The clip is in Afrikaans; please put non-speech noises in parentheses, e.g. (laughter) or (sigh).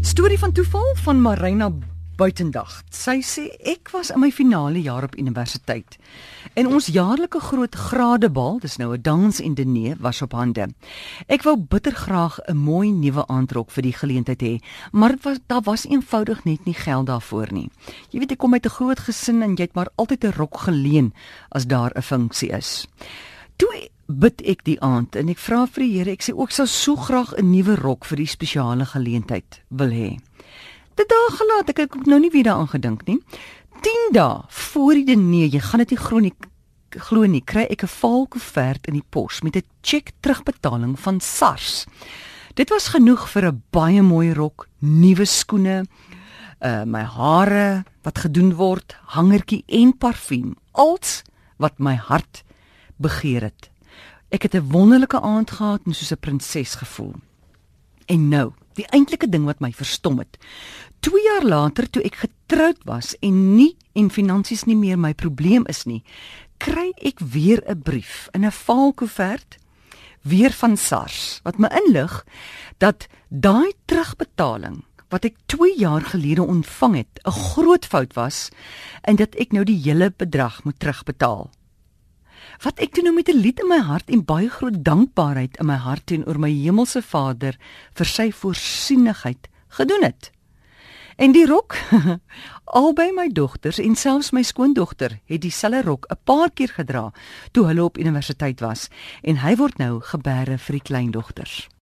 Storie van toeval van Marina Buitendag. Sy sê ek was in my finale jaar op universiteit. En ons jaarlike groot gradebal, dis nou 'n dans en diner, was op hande. Ek wou bitter graag 'n mooi nuwe aandrok vir die geleentheid hê, maar dit was daar was eenvoudig net nie geld daarvoor nie. Jy weet ek kom uit 'n groot gesin en jy het maar altyd 'n rok geleen as daar 'n funksie is. Toe bid ek die aand en ek vra vir die Here, ek sê ook sou so graag 'n nuwe rok vir die spesiale geleentheid wil hê. Dit daag gelaat, ek het nou nie weer daaraan gedink nie. 10 dae voor die diner, jy gaan dit nie glo nie, glo nie, kry ek 'n valkoevert in die pos met 'n cheque terugbetaling van SARS. Dit was genoeg vir 'n baie mooi rok, nuwe skoene, uh my hare wat gedoen word, hangertjie en parfuum, alles wat my hart begeer het. Ek het 'n wonderlike aand gehad en soos 'n prinses gevoel. En nou, die eintlike ding wat my verstom het. 2 jaar later toe ek getroud was en nie en finansies nie meer my probleem is nie, kry ek weer 'n brief in 'n valkoevert weer van SARS wat my inlig dat daai terugbetaling wat ek 2 jaar gelede ontvang het, 'n groot fout was en dat ek nou die hele bedrag moet terugbetaal wat ek toe nou met 'n lied in my hart en baie groot dankbaarheid in my hart teenoor my hemelse Vader vir sy voorsienigheid gedoen het. En die rok, (laughs) albei my dogters en selfs my skoondogter het dieselfde rok 'n paar keer gedra toe hulle op universiteit was en hy word nou gebeere vir die kleindogters.